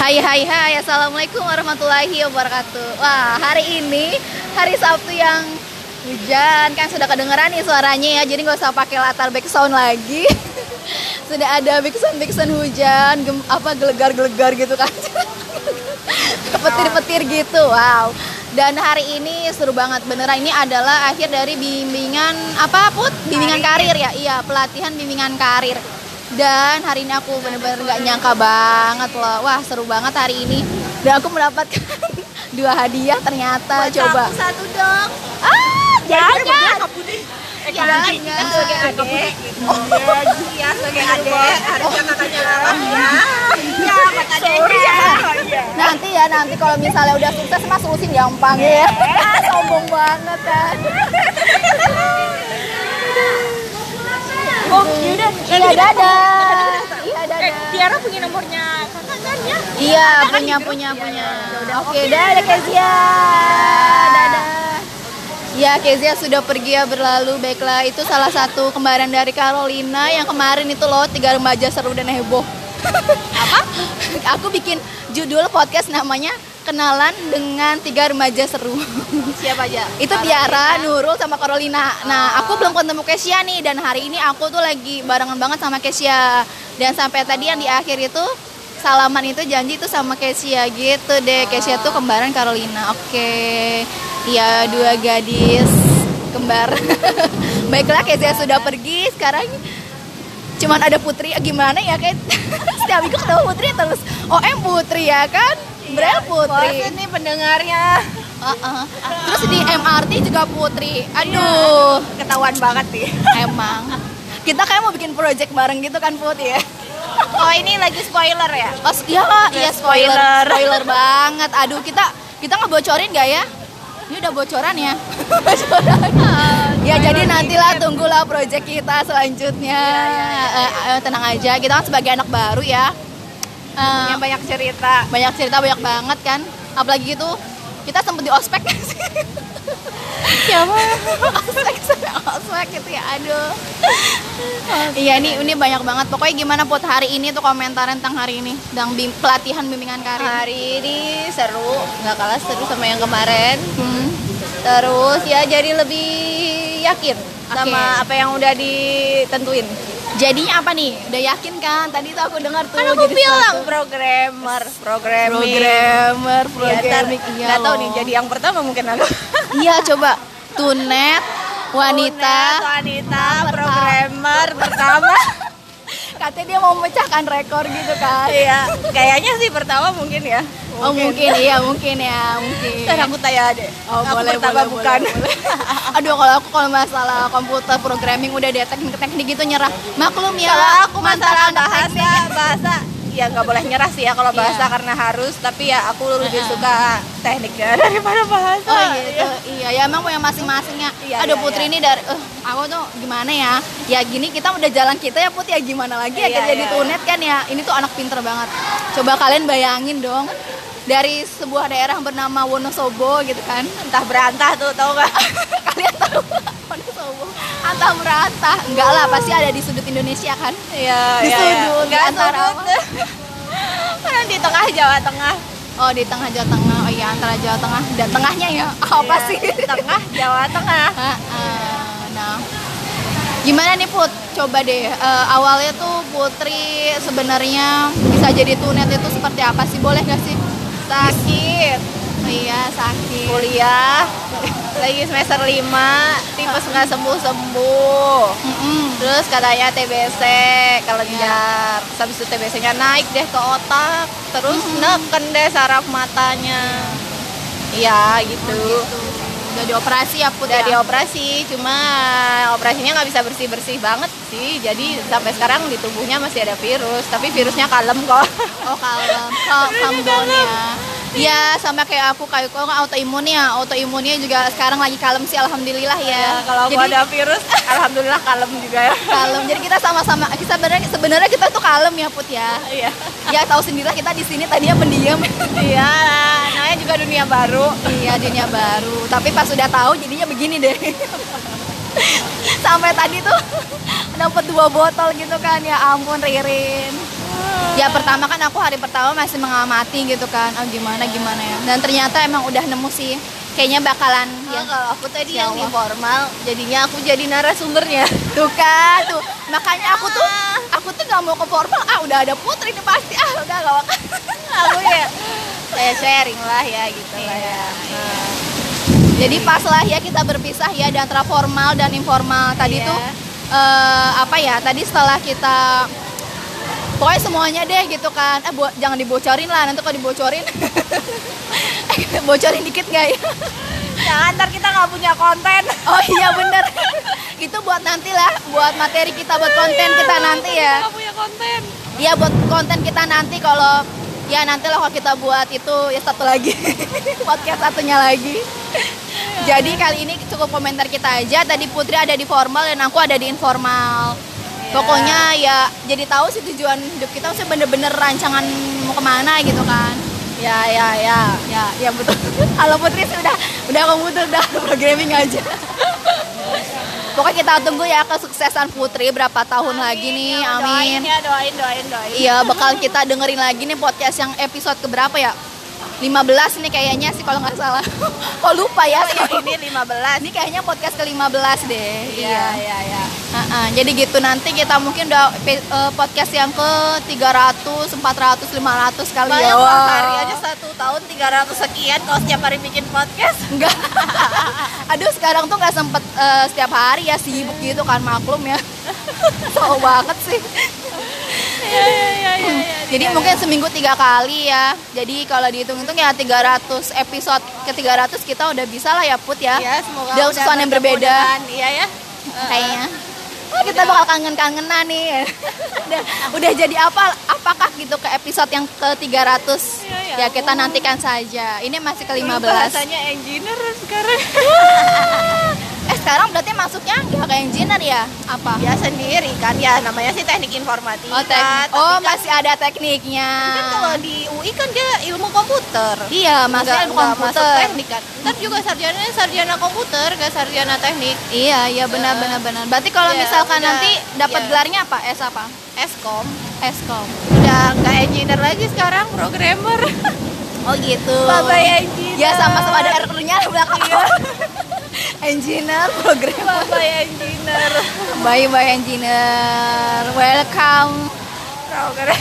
Hai hai hai. Assalamualaikum warahmatullahi wabarakatuh. Wah hari ini hari Sabtu yang hujan. Kan sudah kedengeran nih suaranya ya Jadi nggak usah pakai latar background lagi. Sudah ada background hujan gem, Apa gelegar-gelegar gitu kan. Petir-petir gitu Wow. Dan hari ini seru banget. Beneran ini adalah akhir dari bimbingan apa put? Bimbingan karir ya? Iya pelatihan bimbingan karir dan hari ini aku bener-bener nggak nyangka banget loh. Wah seru banget hari ini. Dan aku mendapatkan dua hadiah ternyata Buat coba. aku satu dong. ah jangan Eh, jangan kita sebagai adik. Iya, sebagai adik. Harusnya kakaknya ngalah ya. Iya, makanya. Ya. nanti ya nanti kalau misalnya udah sukses mas urusin gampang ya. Sombong banget kan Oh, yaudah. iya dadah iya Eh, dadah Tiara punya nomornya kakak kan ya? Iya, punya punya punya. Oke, dadah Kezia. Dadah. Ya, Kezia sudah pergi ya berlalu. Baiklah, itu salah satu kembaran dari Carolina yang kemarin itu loh tiga remaja seru dan heboh. Apa? Aku bikin judul podcast namanya Kenalan dengan Tiga Remaja Seru. Siapa aja? itu Tiara, Nurul sama Carolina. Nah, aku belum ketemu Kesia nih dan hari ini aku tuh lagi barengan banget sama Kesia. Dan sampai tadi yang di akhir itu salaman itu janji itu sama Kesia gitu deh. Kesia tuh kembaran Carolina. Oke. Iya, dua gadis kembar. Baiklah, Kesia sudah pergi. Sekarang cuman ada Putri. Gimana ya, kayak setiap minggu ketemu Putri terus. OM Putri ya kan? Berapa Putri? Bosan nih pendengarnya. Uh-uh. Terus di MRT juga Putri. Aduh, Ketahuan banget nih. emang. Kita kayak mau bikin project bareng gitu kan Putri ya. Oh, ini lagi spoiler ya? Oh, iya, iya spoiler. spoiler. Spoiler banget. Aduh, kita kita ngebocorin gak ya? Ini udah bocoran ya. bocoran. ya jadi nantilah tunggulah project kita selanjutnya. Eh, eh, tenang aja, kita kan sebagai anak baru ya. Eh, Punya banyak cerita. banyak cerita banyak banget kan apalagi itu kita sempet di ospek siapa ospek sampai ospek gitu ya aduh iya ini ini banyak banget pokoknya gimana put hari ini tuh komentar tentang hari ini tentang bim- pelatihan bimbingan karir Hari ini seru, nggak kalah seru sama yang kemarin. Hmm. Terus ya jadi lebih yakin sama Oke. apa yang udah ditentuin. Jadinya apa nih udah yakin kan tadi tuh aku dengar tuh Kan aku jadi bilang suatu- programmer, programming. programmer Ya, ntar programming iya nggak tahu loh. nih jadi yang pertama mungkin aku. iya coba tunet wanita Unet, wanita, programmer pertama. katanya dia mau memecahkan rekor gitu kan Iya, kayaknya sih pertama mungkin ya. Oh mungkin iya mungkin ya mungkin. Ntar aku tanya deh. Oh aku boleh pertama boleh, bukan. boleh, boleh. Aduh kalau aku kalau masalah komputer programming udah dia teknik-teknik gitu nyerah. Maklum ya. Kalau aku masalah bahasa, bahasa ya nggak boleh nyerah sih ya kalau bahasa Iya. karena harus. Tapi ya aku lebih suka tekniknya daripada bahasa. Oh gitu. Iya ya emang punya masing-masingnya. Iya, Aduh iya, Putri iya. ini dari eh aku tuh gimana ya? Ya gini kita udah jalan kita ya Put ya gimana lagi ya Iya, jadi iya. tunet kan ya. Ini tuh anak pinter banget. Coba kalian bayangin dong dari sebuah daerah bernama Wonosobo gitu kan Entah berantah tuh tau gak? kalian tahu Wonosobo antah merantah enggak lah pasti ada di sudut Indonesia kan Iya, Di iya, sudut, iya. Nggak antara sudut. Kan di tengah Jawa Tengah. oh di tengah Jawa Tengah oh iya antara Jawa Tengah dan tengahnya ya apa Iya, sih di tengah Jawa Tengah. Ah, ah. nah gimana nih Put coba deh eh, awalnya tuh Putri sebenarnya bisa jadi tunet itu seperti apa sih boleh gak sih Sakit. oh, iya sakit. Kuliah. Lagi semester 5 tipes nggak sembuh sembuh Mm-mm. terus katanya TBC kelenjar Iya. habis itu TBC nya naik deh ke otak. Terus neken deh saraf matanya. Iya gitu udah dioperasi ya Put udah ya? dioperasi cuma operasinya nggak bisa bersih bersih banget sih jadi sampai sekarang di tubuhnya masih ada virus tapi virusnya kalem kok Oh kalem, oh, kambon ya. Iya sama kayak aku kayak kok autoimun ya, autoimunnya juga sekarang lagi kalem sih alhamdulillah ya. ya kalau aku Jadi ada virus alhamdulillah kalem juga ya kalem. Jadi kita sama-sama kita sebenarnya sebenarnya kita tuh kalem ya Put ya. iya Ya tahu sendiri lah kita di sini tadinya pendiam. iya namanya juga dunia baru. Iya dunia baru. Tapi pas sudah tahu jadinya begini deh. Sampai tadi tuh dapat dua botol gitu kan. Ya ampun Ririn. ya pertama kan aku hari pertama masih mengamati gitu kan. Oh gimana gimana ya. Dan ternyata emang udah nemu sih. Kayaknya bakalan Ya, ya. kalau aku tadi Insya yang di Allah. formal, jadinya aku jadi narasumbernya. tuh kan tuh. Makanya aku tuh aku tuh nggak mau ke formal. Ah udah ada putri nih pasti. Ah udah gak bakal aku ya kayak sharing lah ya gitu lah Iya, ya. Nah, jadi pas lah ya kita berpisah ya di antara formal dan informal tadi Iya. tuh eh, apa ya tadi setelah kita pokoknya semuanya deh gitu kan eh bo- jangan dibocorin lah nanti kalau dibocorin bocorin dikit nggak ya Jangan ntar kita nggak punya konten. oh iya bener itu buat nanti lah buat materi kita buat konten kita nanti ya Nggak punya konten. Iya buat konten kita nanti kalau ya nanti lah kalau kita buat itu ya satu lagi podcast satunya lagi. Jadi kali ini cukup komentar kita aja. Tadi Putri ada di formal dan aku ada di informal. Pokoknya ya jadi tahu sih tujuan hidup kita maksudnya bener-bener rancangan mau ke mana gitu kan. Ya ya ya. Ya, ya betul. Halo Putri sih udah udah komputer udah programming aja. Pokoknya kita tunggu ya kesuksesan Putri berapa tahun lagi nih. Amin. Doain ya, doain, doain, doain. Iya, bakal kita dengerin lagi nih podcast yang episode keberapa ya? 15 nih kayaknya sih kalau nggak salah. Kok lupa ya? Oh, yang ini 15. Ini kayaknya podcast ke-15 deh. Iya, iya, iya. Heeh, jadi gitu nanti kita mungkin udah eh, podcast yang ke 300, 400, 500 kali Banyak ya. Wah. hari aja satu tahun 300 sekian kalau setiap hari bikin podcast. Enggak. Aduh, sekarang tuh nggak sempet eh, setiap hari ya sibuk gitu kan maklum ya. so banget sih. Iya, iya, iya, iya. iya. Jadi mungkin seminggu tiga kali ya. Jadi kalau dihitung-hitung ya 300 episode ke 300 kita udah bisa lah ya Put ya. Ya, semoga Dengan sesuatu yang berbeda. Iya ya. Kayaknya. Oh, kita bakal kangen-kangenan nih. udah, udah jadi apa apakah gitu ke episode yang ke 300? Iya, ya ya kita nantikan saja. Ini masih ke 15. Bahasanya engineer sekarang. Sekarang berarti masuknya nggak ke engineer ya? Apa? ya sendiri kan ya namanya sih teknik informatika. Oh, teknik. oh kan- masih ada tekniknya. kan kalau di UI kan dia ilmu komputer. Iya, Nggak- ilmu nggak masuk komputer. teknik kan. Ntar juga sarjana sarjana komputer, gak sarjana teknik. Iya, iya benar benar benar. Berarti kalau Iya, misalkan udah. nanti dapat Iya. gelarnya apa? S apa? Eskom. Eskom. Udah nggak engineer lagi sekarang, programmer. Oh gitu. Bye bye engineer. Ya sama-sama ada R-nya belakang. Iya. engineer program. Bye engineer. Bye bye engineer. Welcome. Programmer.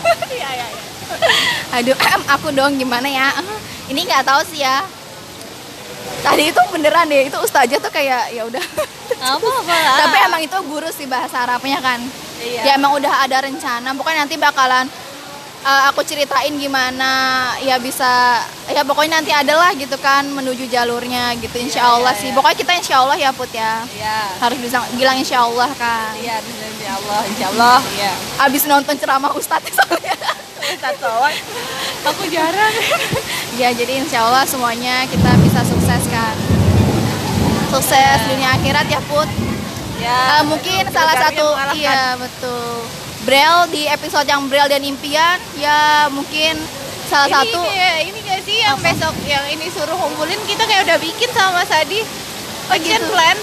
Iya, iya, iya. Aduh, aku dong gimana ya? Ini nggak tahu sih ya. Tadi itu beneran deh, itu ustazah tuh kayak ya udah. Apa apa. Tapi emang itu guru sih bahasa Arabnya kan. Iya. Ya emang udah ada rencana. Pokoknya nanti bakalan eh, aku ceritain gimana ya bisa ya pokoknya nanti adalah gitu kan menuju jalurnya gitu insya Iya, Allah iya, sih iya. pokoknya kita insya Allah ya put ya Iya. harus bisa bilang insya Allah kan Iya, insya Allah, insya Allah. Iya. abis nonton ceramah Ustadz soalnya Ustaz Sowan. Aku jarang. ya jadi insya Allah semuanya kita bisa sukses kan sukses dunia akhirat ya put Ya. Eh, mungkin salah satu iya betul Braille di episode yang Braille dan impian ya mungkin salah ini satu. kayak ini gak sih yang besok yang ini suruh kumpulin kita kayak udah bikin sama Mas Adi. Action gitu. plan.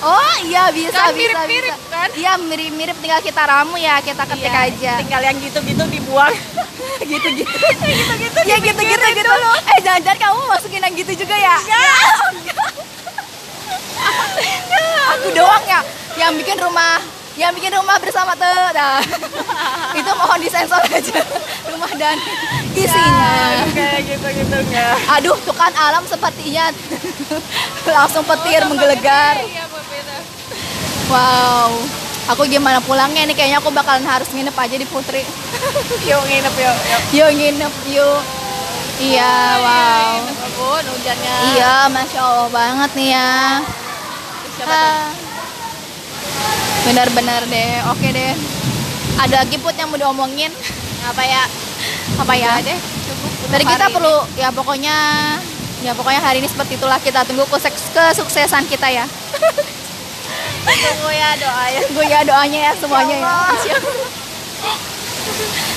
Oh iya bisa Kan bisa mirip-mirip, bisa. kan? iya mirip-mirip tinggal kita ramu ya kita ketik Iya, aja. tinggal yang gitu-gitu dibuang. Gitu-gitu. Gitu-gitu ya gitu-gitu gitu eh jangan-jangan kamu masukin yang gitu juga ya? Aku doang ya yang bikin rumah yang bikin rumah bersama tuh nah. itu mohon disensor aja rumah dan isinya. Kayak gitu-gitu enggak. Aduh tuh kan alam sepertinya. Langsung petir menggelegar. iya berbeda wow. Aku gimana pulangnya nih? Kayaknya aku bakalan harus nginep aja di Putri. Yuk nginep yuk yuk. Yuk nginep yuk. Iya wow. Ampun, hujannya. Iya masya allah banget nih ya. Siapa? Ah. Benar-benar deh. Oke deh. Ada lagi put yang mau diomongin? Apa ya? Apa ya? Deh cukup untuk dari kita perlu ya pokoknya ya pokoknya hari ini seperti itulah kita tunggu kesuk- kesuksesan kita ya. Ini. tunggu ya doa ya tunggu ya doanya ya semuanya ya.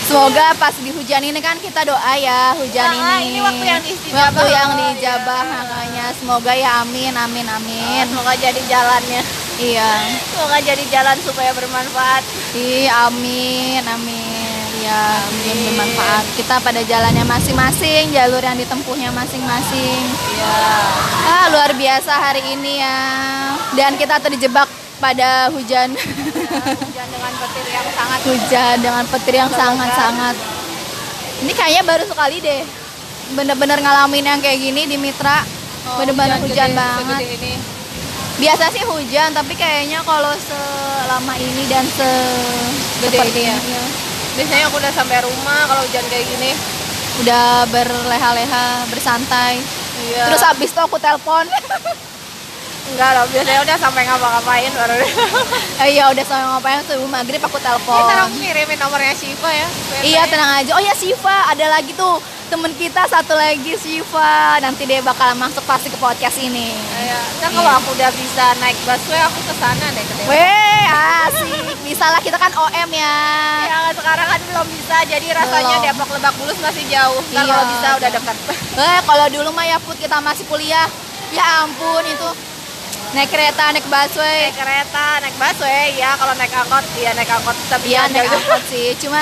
Semoga pas di hujan ini kan kita doa ya hujan Ah, ini. ini waktu yang diistijabah. waktu yang dijabah iya. makanya semoga ya amin amin amin. Semoga jadi jalannya iya. Semoga jadi jalan supaya bermanfaat. Ih, amin, amin. Ya ya bikin bermanfaat. Kita pada jalannya masing-masing jalur yang ditempuhnya masing-masing. Iya. ah luar biasa hari ini ya. Dan kita terjebak pada hujan. Hujan dengan petir yang sangat hujan dengan petir yang sangat-sangat. Ini kayaknya baru sekali deh. Bener-bener ngalamin yang kayak gini di Mitra. Oh, bener-bener hujan, gede- banget. ini. Biasa sih hujan tapi kayaknya kalau selama ini dan se Gede seperti ini ya? ini ya, Biasanya aku udah sampai rumah kalau hujan kayak gini. udah berleha-leha bersantai Iya. terus habis itu aku telepon enggak loh, biasanya udah sampai ngapa-ngapain baru. eh, iya udah sama ngapain tuh maghrib aku telepon Kita aku ngirimin nomornya Shiva ya. Iya tenang aja oh ya Siva ada lagi tuh temen kita satu lagi Siva nanti dia bakal masuk pasti ke podcast ini Iya. Nah, kalau aku udah bisa naik busway aku ke sana deh ke Depok. Weh, asik. Bisa lah kita kan OM ya. Ya, sekarang kan belum bisa, jadi rasanya Belum. Depok Lebak Bulus masih jauh. Ntar Iya, kalau bisa udah dekat. Eh, kalau dulu mah ya Put kita masih kuliah. Ya ampun itu naik kereta, naik busway. naik kereta, naik busway, ya kalau naik angkot, iya naik angkot. Tapi yang naik jauh- angkot sih. Cuma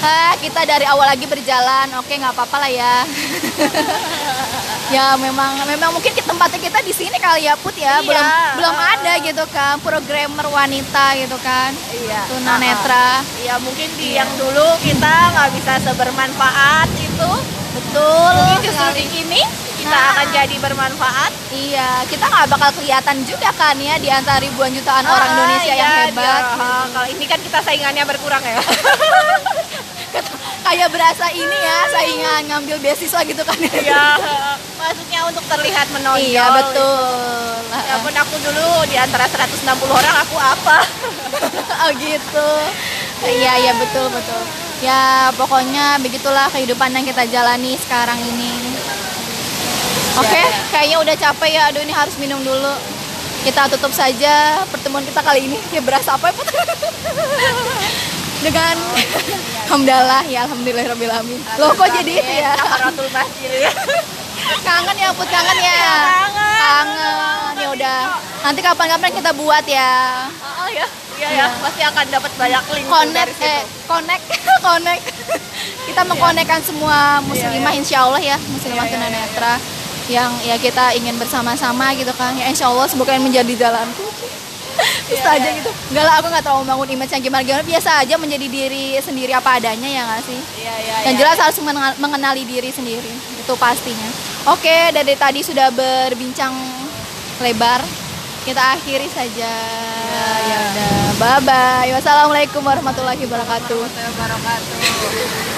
ah, kita dari awal lagi berjalan. Oke, nggak apa-apa lah ya. ya memang memang mungkin ke tempatnya kita di sini kali ya Put ya. Iya. Belum belum ada gitu kan programmer wanita gitu kan. Iya. Tunanetra. Iya mungkin di Iya. yang dulu kita nggak bisa sebermanfaat itu. Betul. Mungkin justru di kini kita Nah. akan jadi bermanfaat. Iya, kita nggak bakal kelihatan juga kan ya di antara ribuan jutaan orang Ah, Indonesia yang iya, hebat. dia- ah, kalau ini kan kita saingannya berkurang ya. Kayak berasa ini ya saingan ngambil beasiswa gitu kan. Iya. Maksudnya untuk terlihat menonjol. Iya, betul. Ya pun aku dulu di antara 160 orang aku apa? oh gitu. Iya, iya betul, betul. Ya, pokoknya begitulah kehidupan yang kita jalani sekarang ini. Oke, ya. kayaknya udah capek ya. Aduh, ini harus minum dulu. Kita tutup saja pertemuan kita kali ini. Ya berasa apa ya? Dengan Alhamdulillah ya Alhamdulillahirrahmanirrahim Loh kok jadi itu ya? Kafaratul masjid. Ya. Kangen ya Put kangen ya? Kangen. Kangen Ya udah. Nanti kapan-kapan kita buat ya. Oh ya. Iya ya, pasti akan dapat banyak link Connect dari eh connect connect. Kita mengkonekkan semua muslimah Iya, insya Allah ya Muslimah Iya, iya, tunanetra Yang ya kita ingin bersama-sama gitu kan. Ya insya Allah semoga yang menjadi jalanku Terus Iya, aja iya. gitu Enggak lah aku gak terlalu membangun image yang gimana-gimana Biasa aja menjadi diri sendiri apa adanya ya gak sih Iya iya. yang iya. jelas harus mengenal- mengenali diri sendiri itu pastinya oke dari tadi sudah berbincang lebar kita akhiri saja ya udah bye bye wassalamualaikum warahmatullahi wabarakatuh Warahmatullahi wabarakatuh.